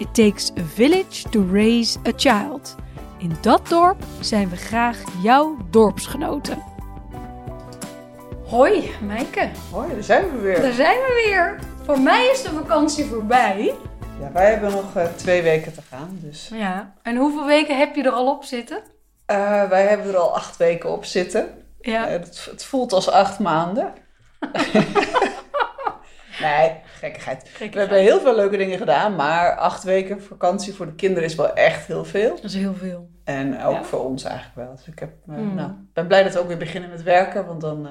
It takes a village to raise a child. In dat dorp zijn we graag jouw dorpsgenoten. Hoi, Meike. Hoi, daar zijn we weer. Daar zijn we weer. Voor mij is de vakantie voorbij. Ja, wij hebben nog uh, twee weken te gaan. Dus. Ja, en hoeveel weken heb je er al op zitten? Uh, wij hebben er al acht weken op zitten. Ja. Uh, het, het, voelt als acht maanden. nee, gekkigheid. We hebben heel veel leuke dingen gedaan, maar acht weken vakantie voor de kinderen is wel echt heel veel. Dat is heel veel. En ook Ja. voor ons eigenlijk wel. Dus ik heb, uh, Hmm. nou, ben blij dat we ook weer beginnen met werken, want dan uh,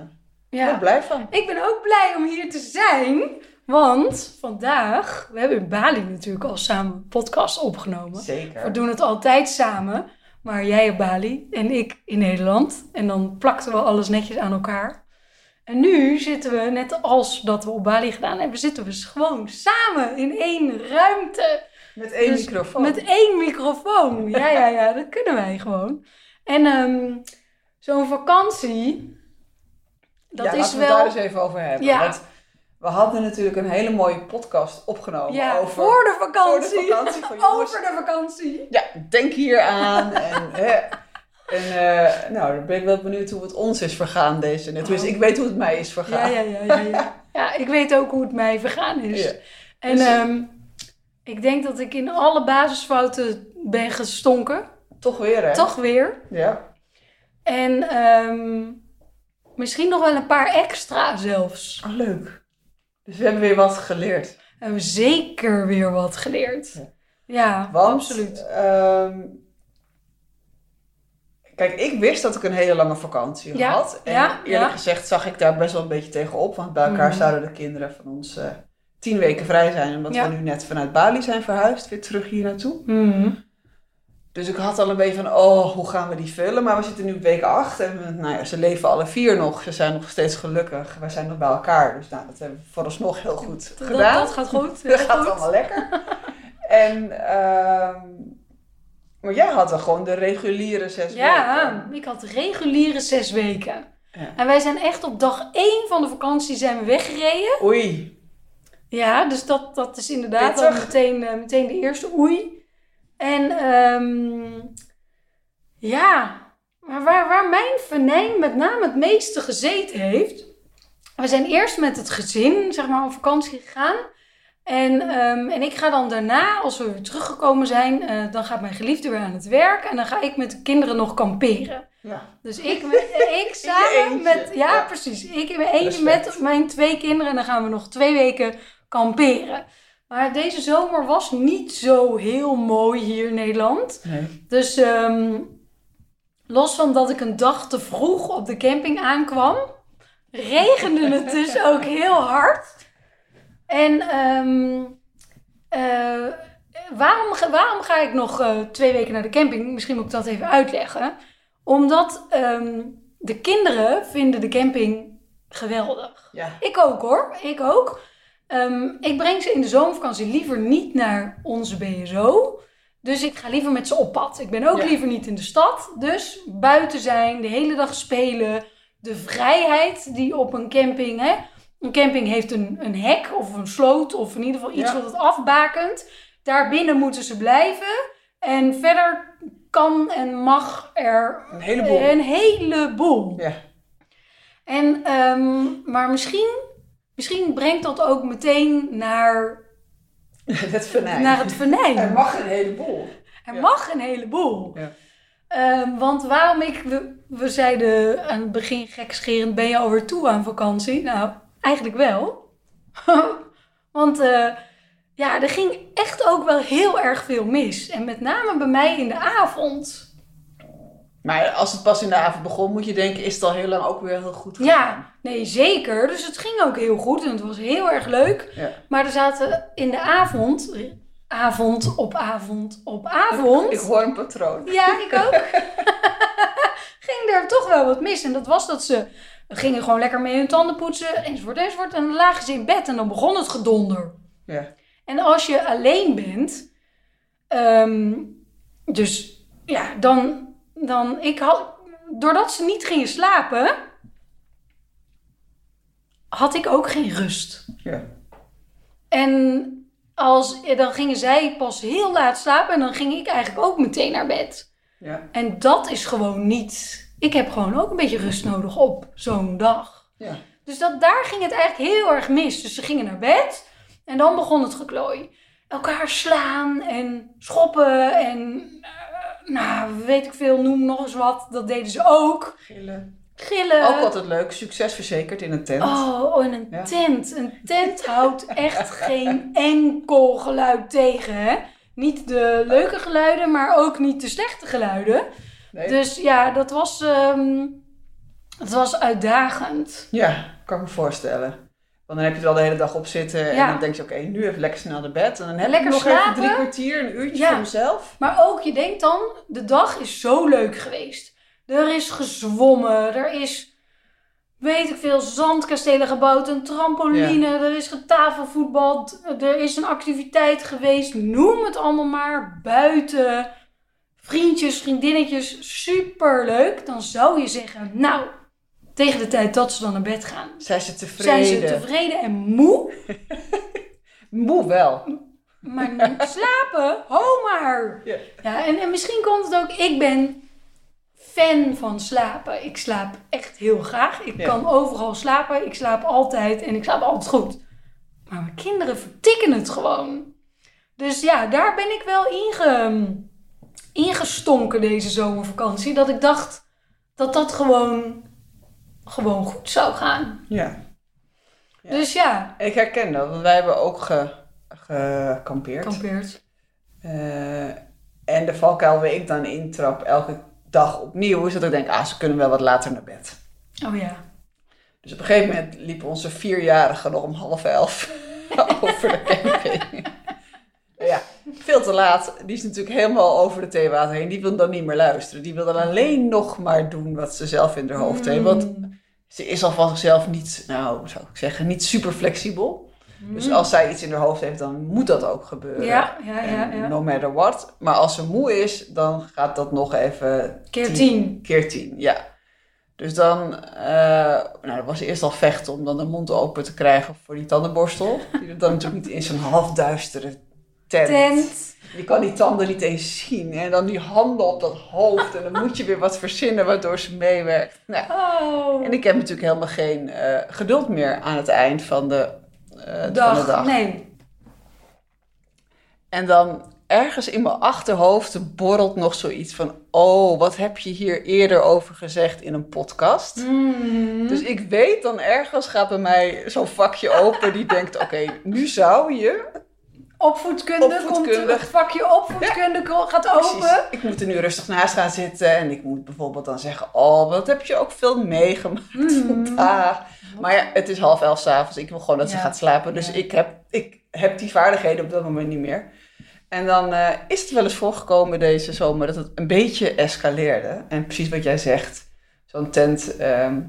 ben ik er blij van. Ik ben ook blij om hier te zijn. Want vandaag, we hebben in Bali natuurlijk al samen een podcast opgenomen. Zeker. We doen het altijd samen. Maar jij op Bali en ik in Nederland. En dan plakten we alles netjes aan elkaar. En nu zitten we, net als dat we op Bali gedaan hebben, zitten we gewoon samen in één ruimte. Met één Dus microfoon. Met één microfoon. Ja, ja, ja, dat kunnen wij gewoon. En ehm, zo'n vakantie, dat ja, is laten we wel... het daar eens even over hebben. Ja. Want we hadden natuurlijk een hele mooie podcast opgenomen ja, over... voor de vakantie. Voor de vakantie van. Over de vakantie. Ja, denk hier aan. en hè. En eh, nou, dan ben ik wel benieuwd hoe het ons is vergaan deze. Net. Dus Oh. ik weet hoe het mij is vergaan. ja, ja, ja, ja. Ja, ik weet ook hoe het mij vergaan is. Ja. En Dus- ehm, ik denk dat ik in alle basisfouten ben gestonken. Toch weer, hè? Toch weer. Ja. En ehm, misschien nog wel een paar extra zelfs. Oh, leuk. Dus we hebben weer wat geleerd. We hebben zeker weer wat geleerd. Ja. Ja, Want, absoluut. ehm, kijk, ik wist dat ik een hele lange vakantie Ja, had. En ja, eerlijk ja. gezegd zag ik daar best wel een beetje tegenop. Want bij elkaar Mhm. zouden de kinderen van ons eh, tien weken vrij zijn. Omdat we nu net vanuit Bali zijn verhuisd, weer terug hier naartoe. Mhm. Dus ik had al een beetje van, oh, hoe gaan we die vullen? Maar we zitten nu op week 8 en we- nou ja, ze leven alle vier nog. Ze zijn nog steeds gelukkig. Wij zijn nog bij elkaar. Dus nou, dat hebben we vooralsnog heel goed Dat, gedaan. dat gaat goed. Dat gaat goed. allemaal lekker. en, ehm, maar jij had dan gewoon de reguliere zes Ja, weken. ik had reguliere zes weken. Ja. En wij zijn echt op dag één van de vakantie zijn we weggereden. Oei. Ja, dus dat, dat is inderdaad al Pittig. meteen, eh, meteen de eerste oei. En ehm, ja, maar waar, waar mijn venijn met name het meeste gezeten heeft. We zijn eerst met het gezin, zeg maar, op vakantie gegaan. En, ehm, en ik ga dan daarna, als we weer teruggekomen zijn, eh, dan gaat mijn geliefde weer aan het werk. En dan ga ik met de kinderen nog kamperen. Ja. Dus ik, ik samen met, ja, ja. precies. Ik in mijn eentje met mijn twee kinderen. En dan gaan we nog twee weken kamperen. Maar deze zomer was niet zo heel mooi hier in Nederland. Nee. Dus ehm, los van dat ik een dag te vroeg op de camping aankwam, regende het dus ook heel hard. En ehm, eh, waarom, ga- waarom ga ik nog eh, twee weken naar de camping? Misschien moet ik dat even uitleggen. Omdat ehm, de kinderen vinden de camping geweldig. Ja. Ik ook hoor, ik ook. Ehm, ik breng ze in de zomervakantie liever niet naar onze BSO. Dus ik ga liever met ze op pad. Ik ben ook Ja. liever niet in de stad. Dus buiten zijn, de hele dag spelen. De vrijheid die op een camping... Hè? Een camping heeft een, een hek of een sloot of in ieder geval iets wat het afbakent. Daarbinnen moeten ze blijven. En verder kan en mag er Een heleboel. een heleboel. Ja. En, ehm, maar misschien, misschien brengt dat ook meteen naar, Het venijn. naar het venijn. Er mag een heleboel. Er Ja. mag een heleboel. Ja. Ehm, want waarom ik... We, we zeiden aan het begin gekscherend... Ben je alweer toe aan vakantie? Nou, eigenlijk wel. want eh, ja, er ging echt ook wel heel erg veel mis. En met name bij mij in de avond. Maar als het pas in de avond begon, moet je denken, is het al heel lang ook weer heel goed gegaan? Ja, nee, zeker. Dus het ging ook heel goed en het was heel erg leuk. Ja. Maar er zaten in de avond avond op avond op avond. Ik hoor een patroon. Ja, ik ook. ging er toch wel wat mis. En dat was dat ze gingen gewoon lekker mee hun tanden poetsen, enzovoort, enzovoort. En dan lagen ze in bed en dan begon het gedonder. Ja. En als je alleen bent, ehm, dus ja, dan, dan ik had, doordat ze niet gingen slapen, had ik ook geen rust. Ja. En als, dan gingen zij pas heel laat slapen en dan ging ik eigenlijk ook meteen naar bed. Ja. En dat is gewoon niet. Ik heb gewoon ook een beetje rust nodig op zo'n dag. Ja. Dus dat, daar ging het eigenlijk heel erg mis. Dus ze gingen naar bed en dan begon het geklooi. Elkaar slaan en schoppen en. eh, nou, weet ik veel, noem nog eens wat. Dat deden ze ook. Gillen. Gillen. Ook altijd leuk. Succes verzekerd in een tent. Oh, oh, en een Ja. tent. Een tent houdt echt geen enkel geluid tegen, hè? Niet de leuke geluiden, maar ook niet de slechte geluiden. Nee? Dus ja, dat was, ehm, dat was uitdagend. Ja, kan ik me voorstellen. Want dan heb je er al de hele dag op zitten en Ja. dan denk je, oké, nu even lekker snel naar bed. En dan heb Lekker ik nog slapen. even drie kwartier, een uurtje Ja. voor mezelf. Maar ook, je denkt dan, de dag is zo leuk geweest. Er is gezwommen, er is, weet ik veel, zandkastelen gebouwd, een trampoline, er is getafelvoetbald, er is een activiteit geweest, noem het allemaal maar, buiten, vriendjes, vriendinnetjes, superleuk. Dan zou je zeggen, nou, tegen de tijd dat ze dan naar bed gaan, Zijn ze tevreden? zijn ze tevreden en moe, Moe wel. maar niet slapen, ho maar. Ja. Ja, en, en misschien komt het ook, ik ben fan van slapen. Ik slaap echt heel graag. Ik kan overal slapen. Ik slaap altijd en ik slaap altijd goed. Maar mijn kinderen vertikken het gewoon. Dus ja, daar ben ik wel inge, ingestonken deze zomervakantie. Dat ik dacht dat dat gewoon, gewoon goed zou gaan. Ja. Ja. Dus ja, Ik herken dat, want wij hebben ook ge, gekampeerd. kampeert. Eh, en de valkuil waar ik dan intrap elke dag opnieuw is dat ik denk, ah, ze kunnen wel wat later naar bed. Oh ja. Dus op een gegeven moment liepen onze vierjarige nog om half elf over de camping. ja, veel te laat. Die is natuurlijk helemaal over de theewater heen. Die wil dan niet meer luisteren. Die wil dan alleen nog maar doen wat ze zelf in haar hoofd heeft. Want ze is al van zichzelf niet, nou, zou ik zeggen, niet super flexibel. Dus Mm. als zij iets in haar hoofd heeft, dan moet dat ook gebeuren. Ja, ja, ja, ja. No matter what. Maar als ze moe is, dan gaat dat nog even Keer tien. keer tien, ja. Dus dan, eh, nou, dat was eerst al vechten om dan de mond open te krijgen voor die tandenborstel. Die dan natuurlijk niet in zo'n halfduistere tent. Tent. Je kan die tanden niet eens zien. En dan die handen op dat hoofd. En dan moet je weer wat verzinnen waardoor ze meewerkt. Nou, Oh. en ik heb natuurlijk helemaal geen eh, geduld meer aan het eind van de, eh, dag. van de dag. Nee. En dan ergens in mijn achterhoofd borrelt nog zoiets van... Oh, wat heb je hier eerder over gezegd in een podcast? Mm. Dus ik weet dan ergens gaat bij mij zo'n vakje open die denkt... Oké, nu zou je... opvoedkunde, Opvoedkunde. komt het vakje opvoedkunde gaat Precies, open. ik moet er nu rustig naast gaan zitten. En ik moet bijvoorbeeld dan zeggen... Oh, wat heb je ook veel meegemaakt Mhm. vandaag. Maar ja, het is half elf s'avonds. Ik wil gewoon dat ze gaat slapen. Dus Ja. ik, heb, ik heb die vaardigheden op dat moment niet meer. En dan eh, is het wel eens voorgekomen deze zomer dat het een beetje escaleerde. En precies wat jij zegt. Zo'n tent ehm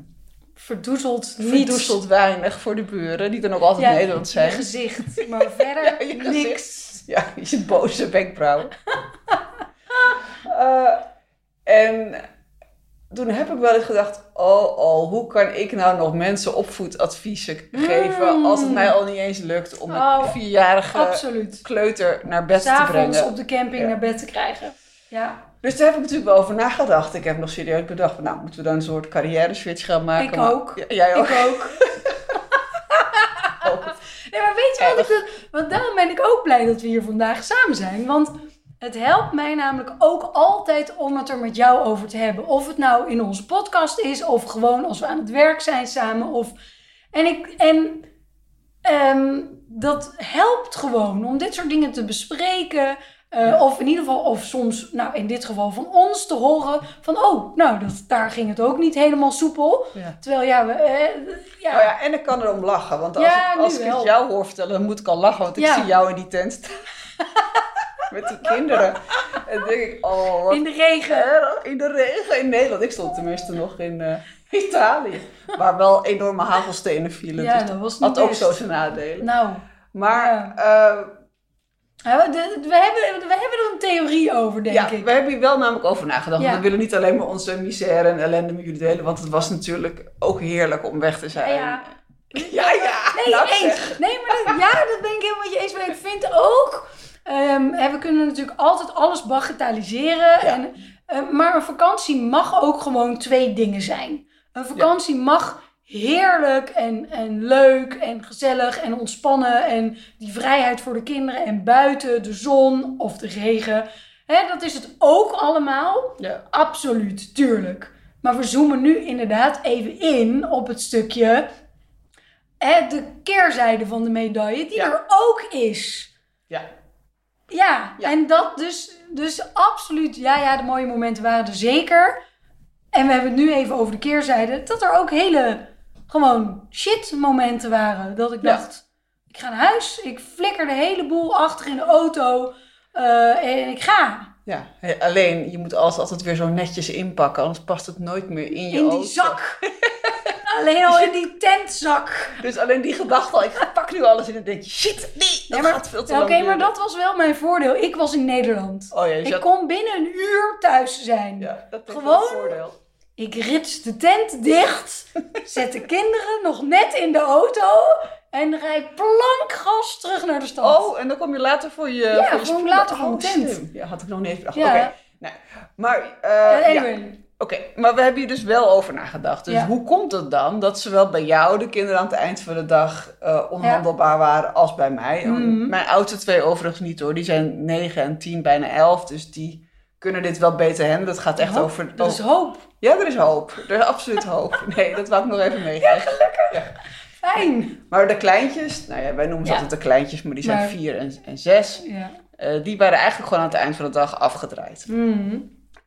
Verdoezeld niet verdoezelt weinig voor de buren. Die dan ook altijd Ja, Nederland je zijn. gezicht, maar verder Ja, je gezicht. niks. Ja, je boze wenkbrauwen. Eh, en toen heb ik wel eens gedacht, oh oh, hoe kan ik nou nog mensen opvoedadviezen geven Mm. als het mij al niet eens lukt om een Oh, vierjarige Absoluut. kleuter naar bed te S'avonds brengen. op de camping Ja. naar bed te krijgen. Ja, Dus daar heb ik natuurlijk wel over nagedacht. Ik heb nog serieus bedacht, van, nou moeten we dan een soort carrière switch gaan maken. Ik Maar- ook. Ja, jij ook. ik ook. Nee, maar weet je wat ik... Want daarom ben ik ook blij dat we hier vandaag samen zijn. Want het helpt mij namelijk ook altijd om het er met jou over te hebben. Of het nou in onze podcast is, of gewoon als we aan het werk zijn samen. Of... En, ik, en ehm, dat helpt gewoon om dit soort dingen te bespreken. Eh, Of in ieder geval, of soms, nou in dit geval van ons te horen. Van, oh, nou, dat, daar ging het ook niet helemaal soepel. Ja. Terwijl, ja, we, eh, ja, Oh ja, en ik kan erom lachen. Want als, Ja, ik, als ik het jou hoor vertellen, dan moet ik al lachen. Want ik zie jou in die tent staan. met die kinderen. En denk ik, oh, wat In de regen. erg. In de regen in Nederland. Ik stond tenminste nog in eh, Italië. Waar wel enorme hagelstenen vielen. Ja, dus dat was niet had ook zo zijn nadelen. Nou, Maar ja, we hebben, we hebben er een theorie over, denk ja, ik. we hebben hier wel namelijk over nagedacht. Ja. We willen niet alleen maar onze misère en ellende met jullie delen. Want het was natuurlijk ook heerlijk om weg te zijn. Ja. ja. ja, Nee, eens. Nee, maar dat, ja, dat ben ik helemaal met je eens. Maar ik vind ook... ehm, hè, we kunnen natuurlijk altijd alles bagatelliseren. En, eh, maar een vakantie mag ook gewoon twee dingen zijn. Een vakantie mag heerlijk en, en leuk en gezellig en ontspannen. En die vrijheid voor de kinderen en buiten de zon of de regen. Hè, dat is het ook allemaal. Ja. Absoluut, tuurlijk. Maar we zoomen nu inderdaad even in op het stukje... Hè, de keerzijde van de medaille, die Ja. er ook is. Ja. Ja, Ja. en dat dus, dus absoluut... Ja, ja, de mooie momenten waren er zeker. En we hebben het nu even over de keerzijde. Dat er ook hele, gewoon shit momenten waren. Dat ik Ja. dacht, ik ga naar huis. Ik flikker de hele boel achter in de auto. eh, en ik ga. Ja, alleen je moet alles altijd weer zo netjes inpakken, anders past het nooit meer in je In die auto. zak. Alleen al in die tentzak. Dus alleen die gedachte al, ik pak nu alles in en denk je, shit, nee, dat Ja, maar- gaat veel te Ja, Oké, lang maar dat was wel mijn voordeel. Ik was in Nederland. Oh ja, Ik kon binnen een uur thuis zijn. Ja, dat is Gewoon- wel een voordeel. Ik rits de tent dicht, zet de kinderen nog net in de auto en rijd plankgas terug naar de stad. Oh, en dan kom je later voor je... Ja, voor je later voor Oh, tent. slim. Ja, had ik nog niet eens bedacht. Ja. Oké, nou, maar... eh, ja. Oké, maar we hebben hier dus wel over nagedacht. Dus Ja. hoe komt het dan dat zowel bij jou de kinderen aan het eind van de dag eh, onhandelbaar waren als bij mij? Mhm. Mijn oudste twee overigens niet hoor. Die zijn 9 en 10, bijna 11. Dus die kunnen dit wel beter handelen. Het gaat echt Hoop. over... Er is oh, hoop. Ja, er is hoop. Er is absoluut hoop. Nee, dat wou ik nog even meegeven. Fijn. Maar de kleintjes, nou ja, wij noemen ze Ja. altijd de kleintjes, maar die zijn Maar- 4 en, en 6. Ja. Eh, die waren eigenlijk gewoon aan het eind van de dag afgedraaid. Mhm.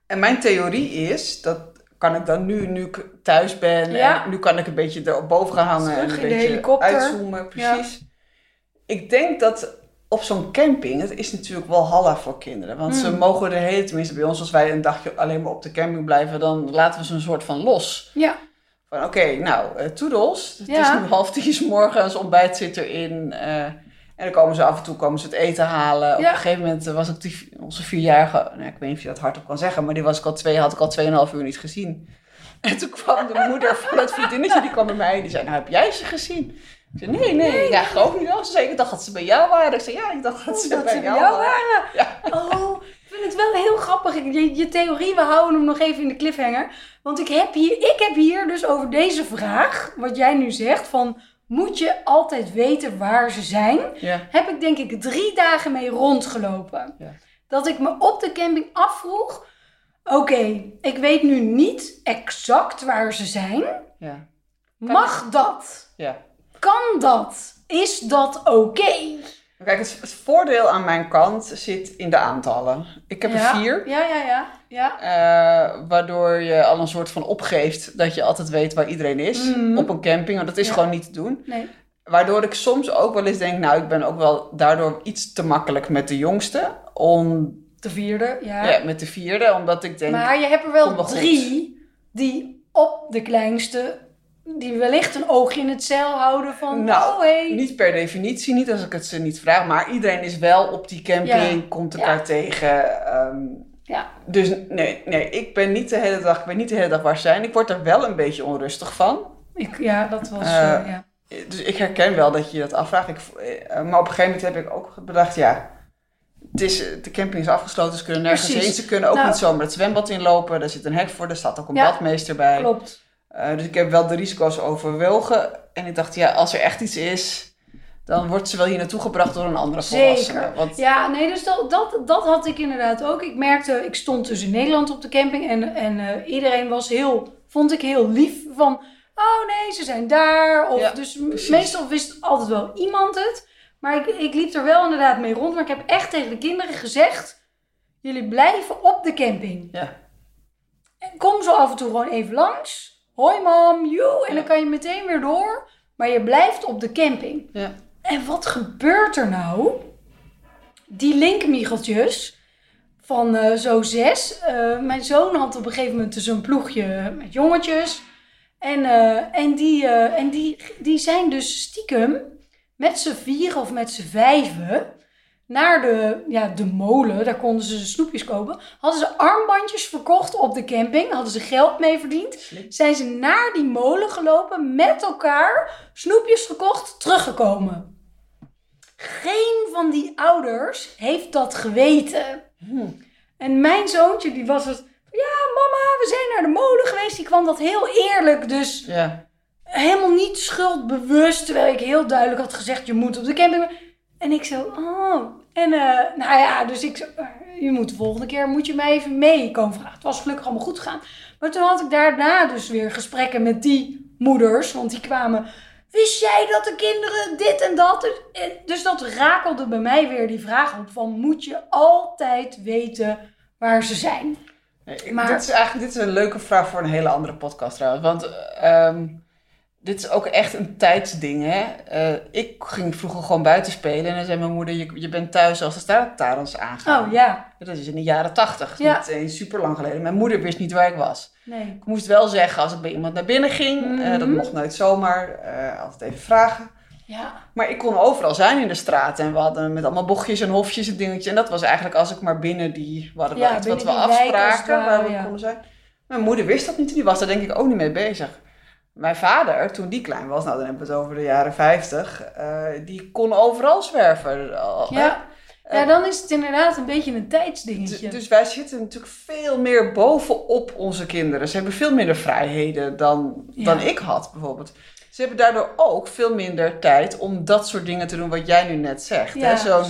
En mijn theorie is, dat kan ik dan nu, nu ik thuis ben, Ja. en nu kan ik een beetje erboven gaan hangen Terug en een in de beetje helikopter. uitzoomen, precies. Ik denk dat op zo'n camping, het is natuurlijk wel halla voor kinderen. Want ze Mm. mogen de hele, tenminste bij ons, als wij een dagje alleen maar op de camping blijven, dan laten we ze een soort van los. Ja. Van oké, nou, eh toedels. Het Ja. is nu half tien 's morgens, ontbijt zit erin. eh, en dan komen ze af en toe komen ze het eten halen. Op een gegeven moment was ik die, onze vierjarige, nou, ik weet niet of je dat hardop kan zeggen, maar die was ik al twee, had ik al tweeënhalf uur niet gezien. En toen kwam de moeder van het vriendinnetje, die kwam bij mij en die zei, nou heb jij ze gezien? Ik zei, nee, nee, ja, geloof niet wel. Ze zei, ik dacht dat ze bij jou waren. Ik zei, ja, ik dacht dat ze, dat bij, ze bij jou jou waren. Ja. Oh, ik vind het wel heel grappig. Je, je theorie, we houden hem nog even in de cliffhanger. Want ik heb, hier, ik heb hier dus over deze vraag, wat jij nu zegt, van moet je altijd weten waar ze zijn? Ja. Heb ik denk ik drie dagen mee rondgelopen. Ja. Dat ik me op de camping afvroeg, oké, ik weet nu niet exact waar ze zijn. Ja. Mag dat? ja. Kan dat? Is dat oké? Kijk, het, het voordeel aan mijn kant zit in de aantallen. Ik heb ja. er vier. Ja, ja, ja. ja. Eh, waardoor je al een soort van opgeeft dat je altijd weet waar iedereen is Mhm. op een camping. Want dat is Ja. gewoon niet te doen. Nee. Waardoor ik soms ook wel eens denk, nou, ik ben ook wel daardoor iets te makkelijk met de jongste. Om, De vierde, ja. ja, met de vierde, omdat ik denk, Maar je hebt er wel goed. drie die op de kleinste, die wellicht een oogje in het zeil houden van, Nou, oh hey. niet per definitie, niet als ik het ze niet vraag. Maar iedereen is wel op die camping, Ja. komt elkaar Ja. tegen. ehm, Ja. Dus nee, nee, ik ben niet de hele dag, ik ben niet de hele dag waar zijn. Ik word er wel een beetje onrustig van. Ik, ja, dat was, eh, ja. Dus ik herken wel dat je dat afvraagt. Ik, eh, maar op een gegeven moment heb ik ook bedacht, ja, het is, de camping is afgesloten, ze kunnen nergens Precies. heen. Ze kunnen ook Nou- niet zomaar het zwembad inlopen. Daar zit een hek voor, er staat ook een badmeester bij. Klopt. Eh, dus ik heb wel de risico's overwogen. En ik dacht, ja, als er echt iets is, dan wordt ze wel hier naartoe gebracht door een andere volwassene. Zeker. Want, Ja, nee, dus dat, dat, dat had ik inderdaad ook. Ik merkte, ik stond dus in Nederland op de camping en, en eh, iedereen was heel, vond ik heel lief van, oh nee, ze zijn daar. Of, Ja, dus precies. meestal wist altijd wel iemand het. Maar ik, ik liep er wel inderdaad mee rond. Maar ik heb echt tegen de kinderen gezegd, jullie blijven op de camping. Ja. En kom zo af en toe gewoon even langs. Hoi mam, joe. En dan kan je meteen weer door. Maar je blijft op de camping. ja. En wat gebeurt er nou? die linkmiegeltjes van eh, zo zes. Eh, mijn zoon had op een gegeven moment dus een ploegje met jongetjes. En, eh, en, die, en die, die zijn dus stiekem met z'n vieren of met z'n vijven naar de, ja, de molen. Daar konden ze snoepjes kopen. Hadden ze armbandjes verkocht op de camping. Hadden ze geld mee verdiend. Zijn ze naar die molen gelopen met elkaar. Snoepjes gekocht, teruggekomen. Geen van die ouders heeft dat geweten. En mijn zoontje, die was het. Ja, mama, we zijn naar de molen geweest. Die kwam dat heel eerlijk, dus Ja. helemaal niet schuldbewust. Terwijl ik heel duidelijk had gezegd: je moet op de camping. En ik zo, oh. En eh, nou ja, dus ik zo, eh, je moet de volgende keer moet je mij even mee komen vragen. Het was gelukkig allemaal goed gegaan. Maar toen had ik daarna dus weer gesprekken met die moeders, want die kwamen. Wist jij dat de kinderen dit en dat? Dus, en- dus dat rakelde bij mij weer die vraag op van moet je altijd weten waar ze zijn? Nee, Maar- dit is eigenlijk dit is een leuke vraag voor een hele andere podcast trouwens. Want ehm, dit is ook echt een tijdsding. Hè? Eh, ik ging vroeger gewoon buiten spelen en dan zei mijn moeder: Je, je bent thuis als de straatlantaarns aangaan. Oh ja, Dat is in de jaren tachtig, Ja. niet eens super lang geleden. Mijn moeder wist niet waar ik was. nee. Ik moest wel zeggen als ik bij iemand naar binnen ging. eh, dat Mhm. mocht nooit zomaar. eh, altijd even vragen. Ja, Maar ik kon overal zijn in de straat. En we hadden met allemaal bochtjes en hofjes en dingetjes. En dat was eigenlijk als ik maar binnen die... We hadden Ja, wat we afspraken waar we ja. konden zijn. Mijn moeder wist dat niet. Die was daar denk ik ook niet mee bezig. Mijn vader, toen die klein was, nou dan hebben we het over de jaren 50. eh, die kon overal zwerven. Ja. ja, dan is het inderdaad een beetje een tijdsdingetje. Dus wij zitten natuurlijk veel meer bovenop onze kinderen. Ze hebben veel minder vrijheden dan, Ja. dan ik had, bijvoorbeeld. Ze hebben daardoor ook veel minder tijd om dat soort dingen te doen wat jij nu net zegt. Ja. hè? Zo'n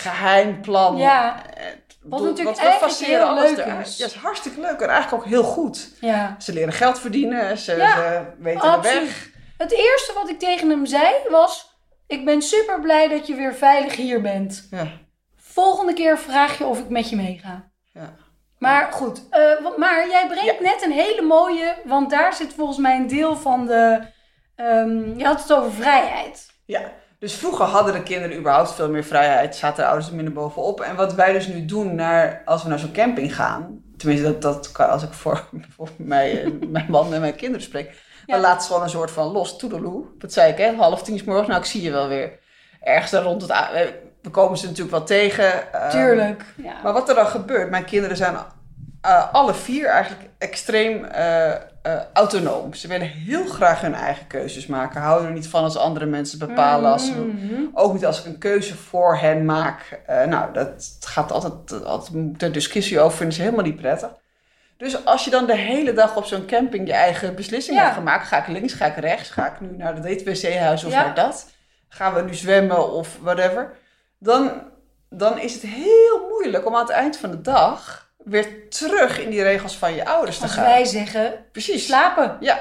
geheim plan. Ja. Eh, Wat natuurlijk heel alles leuk is. Ja, is hartstikke leuk en eigenlijk ook heel goed. ja. Ze leren geld verdienen, ze, Ja, ze weten de absoluut. weg. Het eerste wat ik tegen hem zei was: Ik ben super blij dat je weer veilig hier bent. Ja. Volgende keer vraag je of ik met je meega. Ja. Maar goed, eh, maar jij brengt net een hele mooie, want daar zit volgens mij een deel van de. ehm, je had het over vrijheid. Ja, dus vroeger hadden de kinderen überhaupt veel meer vrijheid, zaten de ouders er minder bovenop. En wat wij dus nu doen naar, als we naar zo'n camping gaan, tenminste dat, dat als ik voor, voor mij, mijn man en mijn kinderen spreek, Ja. dan laat ze gewoon een soort van los toedeloe. Dat zei ik, hè, half tien 's morgens, nou ik zie je wel weer. Ergens daar rond het, eh, we komen ze natuurlijk wel tegen. ehm, Tuurlijk. Ja. maar wat er dan gebeurt, mijn kinderen zijn eh, alle vier eigenlijk extreem eh, eh, autonoom. Ze willen heel graag hun eigen keuzes maken. Houden er niet van als andere mensen bepalen. Als Mhm. ook niet als ik een keuze voor hen maak. Eh, nou, dat gaat altijd, altijd ter discussie over. Vinden ze helemaal niet prettig. Dus als je dan de hele dag op zo'n camping je eigen beslissing Ja. hebt gemaakt. Ga ik links, ga ik rechts? Ga ik nu naar het wc-huis of Ja. naar dat? Gaan we nu zwemmen of whatever? Dan, dan is het heel moeilijk om aan het eind van de dag weer terug in die regels van je ouders te Als gaan. wij zeggen Precies. slapen. Ja.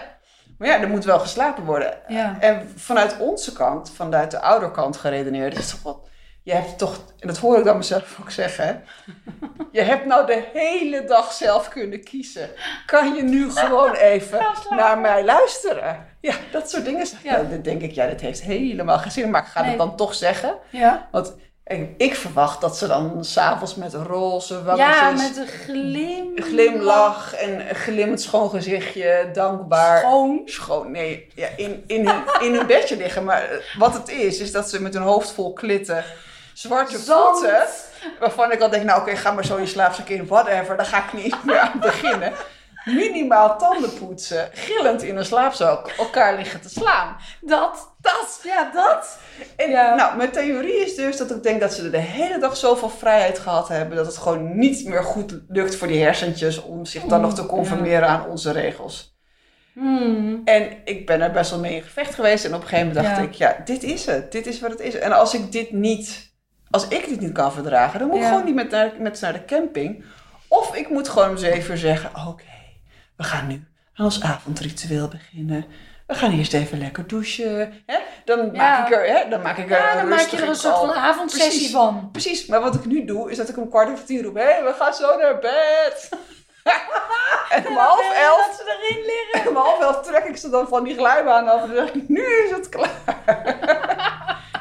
Maar ja, er moet wel geslapen worden. Ja. En vanuit onze kant, vanuit de ouderkant geredeneerd, is toch wat. Je hebt toch, en dat hoor ik dan mezelf ook zeggen, hè? Je hebt nou de hele dag zelf kunnen kiezen. Kan je nu gewoon even naar mij luisteren? Ja, dat soort dingen. Ja. Ja. Dan denk ik, ja, dit heeft helemaal geen zin. Maar ik ga Nee. het dan toch zeggen. Ja, Want ik, ik verwacht dat ze dan s'avonds met roze wangetjes... ja met een glim. glimlach en een glimmend schoon gezichtje, dankbaar. Schoon. Schoon, nee, ja, in, in, hun, in hun bedje liggen. Maar eh, wat het is, is dat ze met hun hoofd vol klitten, zwarte Zand. voeten, waarvan ik al denk, nou oké, ga maar zo in je slaapzak in, whatever, daar ga ik niet meer aan beginnen. Minimaal tanden poetsen, gillend in een slaapzak, elkaar liggen te slaan. Dat. Dat! Ja, dat. En Ja. nou, mijn theorie is dus dat ik denk dat ze de hele dag zoveel vrijheid gehad hebben, dat het gewoon niet meer goed lukt voor die hersentjes om zich dan nog te conformeren aan onze regels. Hmm. En ik ben er best wel mee in gevecht geweest. En op een gegeven moment dacht Ja. ik, ja, dit is het. Dit is wat het is. En als ik dit niet, als ik dit niet kan verdragen, dan moet ik gewoon niet met, naar, met naar de camping. Of ik moet gewoon om zeven uur zeggen, oké, we gaan nu aan ons avondritueel beginnen. We gaan eerst even lekker douchen. Hè? Dan, Ja. maak ik er, hè? dan maak ik er Ja, een dan maak je er een soort van avondsessie Precies. van. Precies, maar wat ik nu doe, is dat ik om kwart over tien roep, hé, we gaan zo naar bed. en om half elf Dat ze erin liggen. en om half elf trek ik ze dan van die glijbaan af en dan zeg ik, nu is het klaar.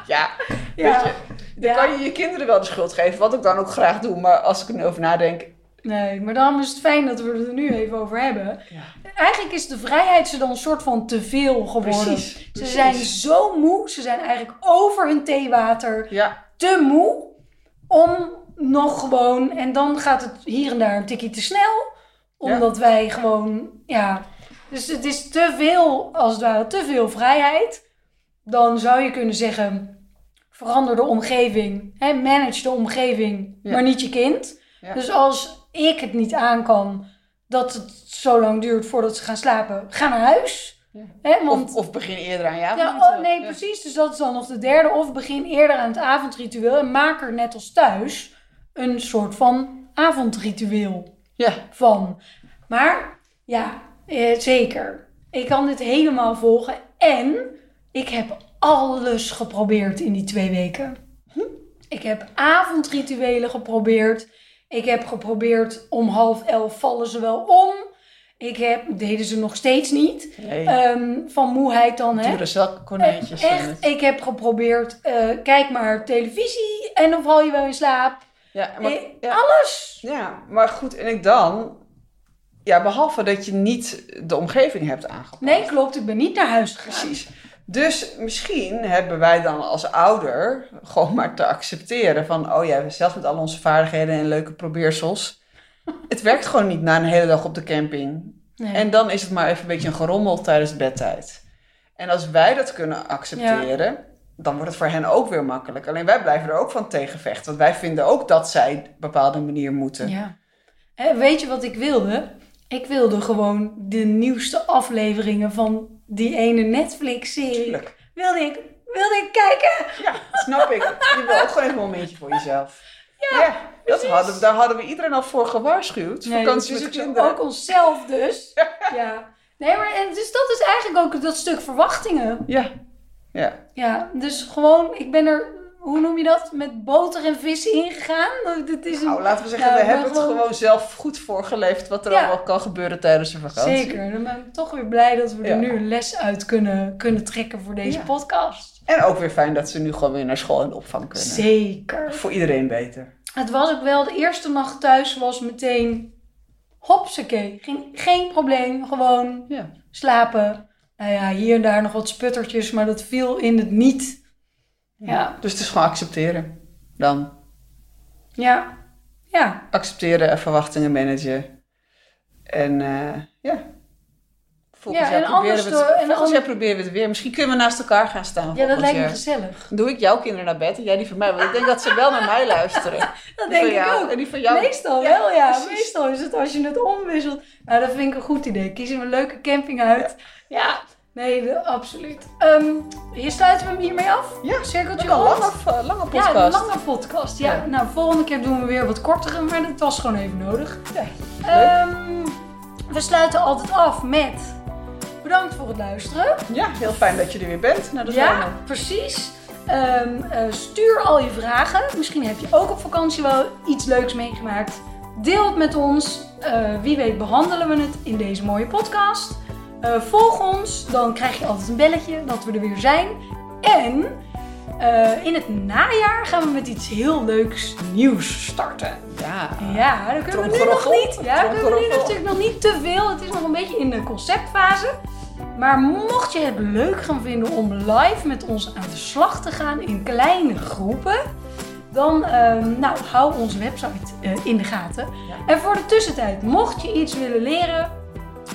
ja, Ja. weet je. Dan Ja. kan je je kinderen wel de schuld geven, wat ik dan ook graag doe. Maar als ik er nu over nadenk... Nee, maar daarom is het fijn dat we het er nu even over hebben. Ja, Eigenlijk is de vrijheid ze dan een soort van te veel geworden. precies. Ze precies. zijn zo moe, ze zijn eigenlijk over hun theewater. Ja, Te moe om nog gewoon... En dan gaat het hier en daar een tikje te snel. Omdat wij gewoon, ja... Dus het is te veel, als het ware, te veel vrijheid. Dan zou je kunnen zeggen... Verander de omgeving. Hè, manage de omgeving, maar niet je kind. Ja. Dus als ik het niet aan kan... dat het zo lang duurt voordat ze gaan slapen... ga naar huis. Ja. Hè, want of, of begin eerder aan je ja, avondritueel. oh, nee, Ja. precies. Dus dat is dan nog de derde. Of begin eerder aan het avondritueel. En maak er net als thuis een soort van avondritueel Ja, van. Maar ja, eh, zeker. Ik kan dit helemaal volgen. En ik heb alles geprobeerd in die twee weken. Hm? Ik heb avondrituelen geprobeerd. Ik heb geprobeerd om half elf vallen ze wel om. Ik heb, deden ze nog steeds niet. nee. Ehm, van moeheid dan, hè? Dure zakkonijntjes. en Echt, ik heb geprobeerd, eh, kijk maar televisie en dan val je wel in slaap. Ja, maar, Eh, ja, Alles. ja, maar goed, en ik dan... Ja, behalve dat je niet de omgeving hebt aangepast. Nee, klopt, ik ben niet naar huis gegaan. Precies. Dus misschien hebben wij dan als ouder gewoon maar te accepteren van... oh ja, zelfs met al onze vaardigheden en leuke probeersels... het werkt gewoon niet na een hele dag op de camping. Nee. En dan is het maar even een beetje een gerommel tijdens bedtijd. En als wij dat kunnen accepteren, dan wordt het voor hen ook weer makkelijk. Alleen wij blijven er ook van tegenvechten. Want wij vinden ook dat zij op een bepaalde manier moeten. Ja. Hè, weet je wat ik wilde? Ik wilde gewoon de nieuwste afleveringen van die ene Netflix-serie. Wilde ik, wilde ik kijken. Ja, snap ik. Je wil ook gewoon even een momentje voor jezelf. Ja, dat hadden, we- daar hadden we iedereen al voor gewaarschuwd. Vakantie dus met kinderen. Ook onszelf dus. ja. Nee, maar en dus dat is eigenlijk ook dat stuk verwachtingen. Ja, ja. Ja, dus gewoon, ik ben er, hoe noem je dat? Met boter en vissen ingegaan. Dat is een, Nou, laten we zeggen, we hebben het gewoon- gewoon zelf goed voorgeleefd wat er Ja. allemaal kan gebeuren tijdens een vakantie. Zeker. Dan ben ik toch weer blij dat we Ja. er nu een les uit kunnen, kunnen trekken voor deze Ja. podcast. En ook weer fijn dat ze nu gewoon weer naar school en opvang kunnen. Zeker. Voor iedereen beter. Het was ook wel, de eerste nacht thuis was meteen hopsakee. Geen, geen probleem, gewoon slapen. Nou ja, hier en daar nog wat sputtertjes, maar dat viel in het niet. Ja, Dus het is gewoon accepteren. Dan ja, ja. accepteren en verwachtingen managen. En eh, ja. Volgens, Ja, jaar en proberen we het, en volgens ander- jaar proberen we het weer. Misschien kunnen we naast elkaar gaan staan. Ja, dat lijkt me jaar. gezellig. Doe ik jouw kinderen naar bed en jij die van mij. Want ik denk dat ze wel naar mij luisteren. Dat Die denk ik jou ook. En die van jou. Meestal Ja, wel, ja. precies. Meestal is het als je het omwisselt. Nou, dat vind ik een goed idee. Kies een leuke camping uit. Ja, nee, absoluut. Ehm, hier sluiten we hem hiermee af. Ja, Cirkeltje Een rond. lange, eh, lange Ja, podcast. een lange podcast. Ja, Ja. nou, volgende keer doen we weer wat kortere, maar dat was gewoon even nodig. Ja, Ehm, we sluiten altijd af met bedankt voor het luisteren. Ja, heel fijn dat je er weer bent. Nou, dat Ja, precies. Ehm, eh, stuur al je vragen. Misschien heb je ook op vakantie wel iets leuks meegemaakt. Deel het met ons. Eh, wie weet behandelen we het in deze mooie podcast. Eh, volg ons, dan krijg je altijd een belletje dat we er weer zijn. En eh, in het najaar gaan we met iets heel leuks nieuws starten. Ja. Ja, dan kunnen we nu nog niet. Ja, kunnen we nu natuurlijk nog niet te veel. Het is nog een beetje in de conceptfase. Maar mocht je het leuk gaan vinden om live met ons aan de slag te gaan in kleine groepen, dan ehm, nou, hou onze website eh, in de gaten. Ja. En voor de tussentijd, mocht je iets willen leren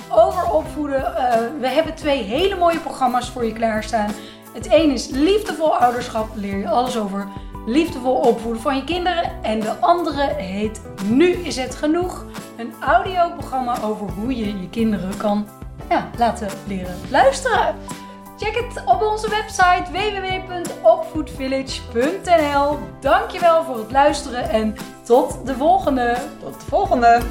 over opvoeden, eh, we hebben twee hele mooie programma's voor je klaarstaan. Het een is liefdevol ouderschap, leer je alles over liefdevol opvoeden van je kinderen. En de andere heet Nu is het genoeg, een audioprogramma over hoe je je kinderen kan ja, laten leren luisteren. Check het op onze website www.opvoedvillage.nl. Dankjewel voor het luisteren en tot de volgende. Tot de volgende.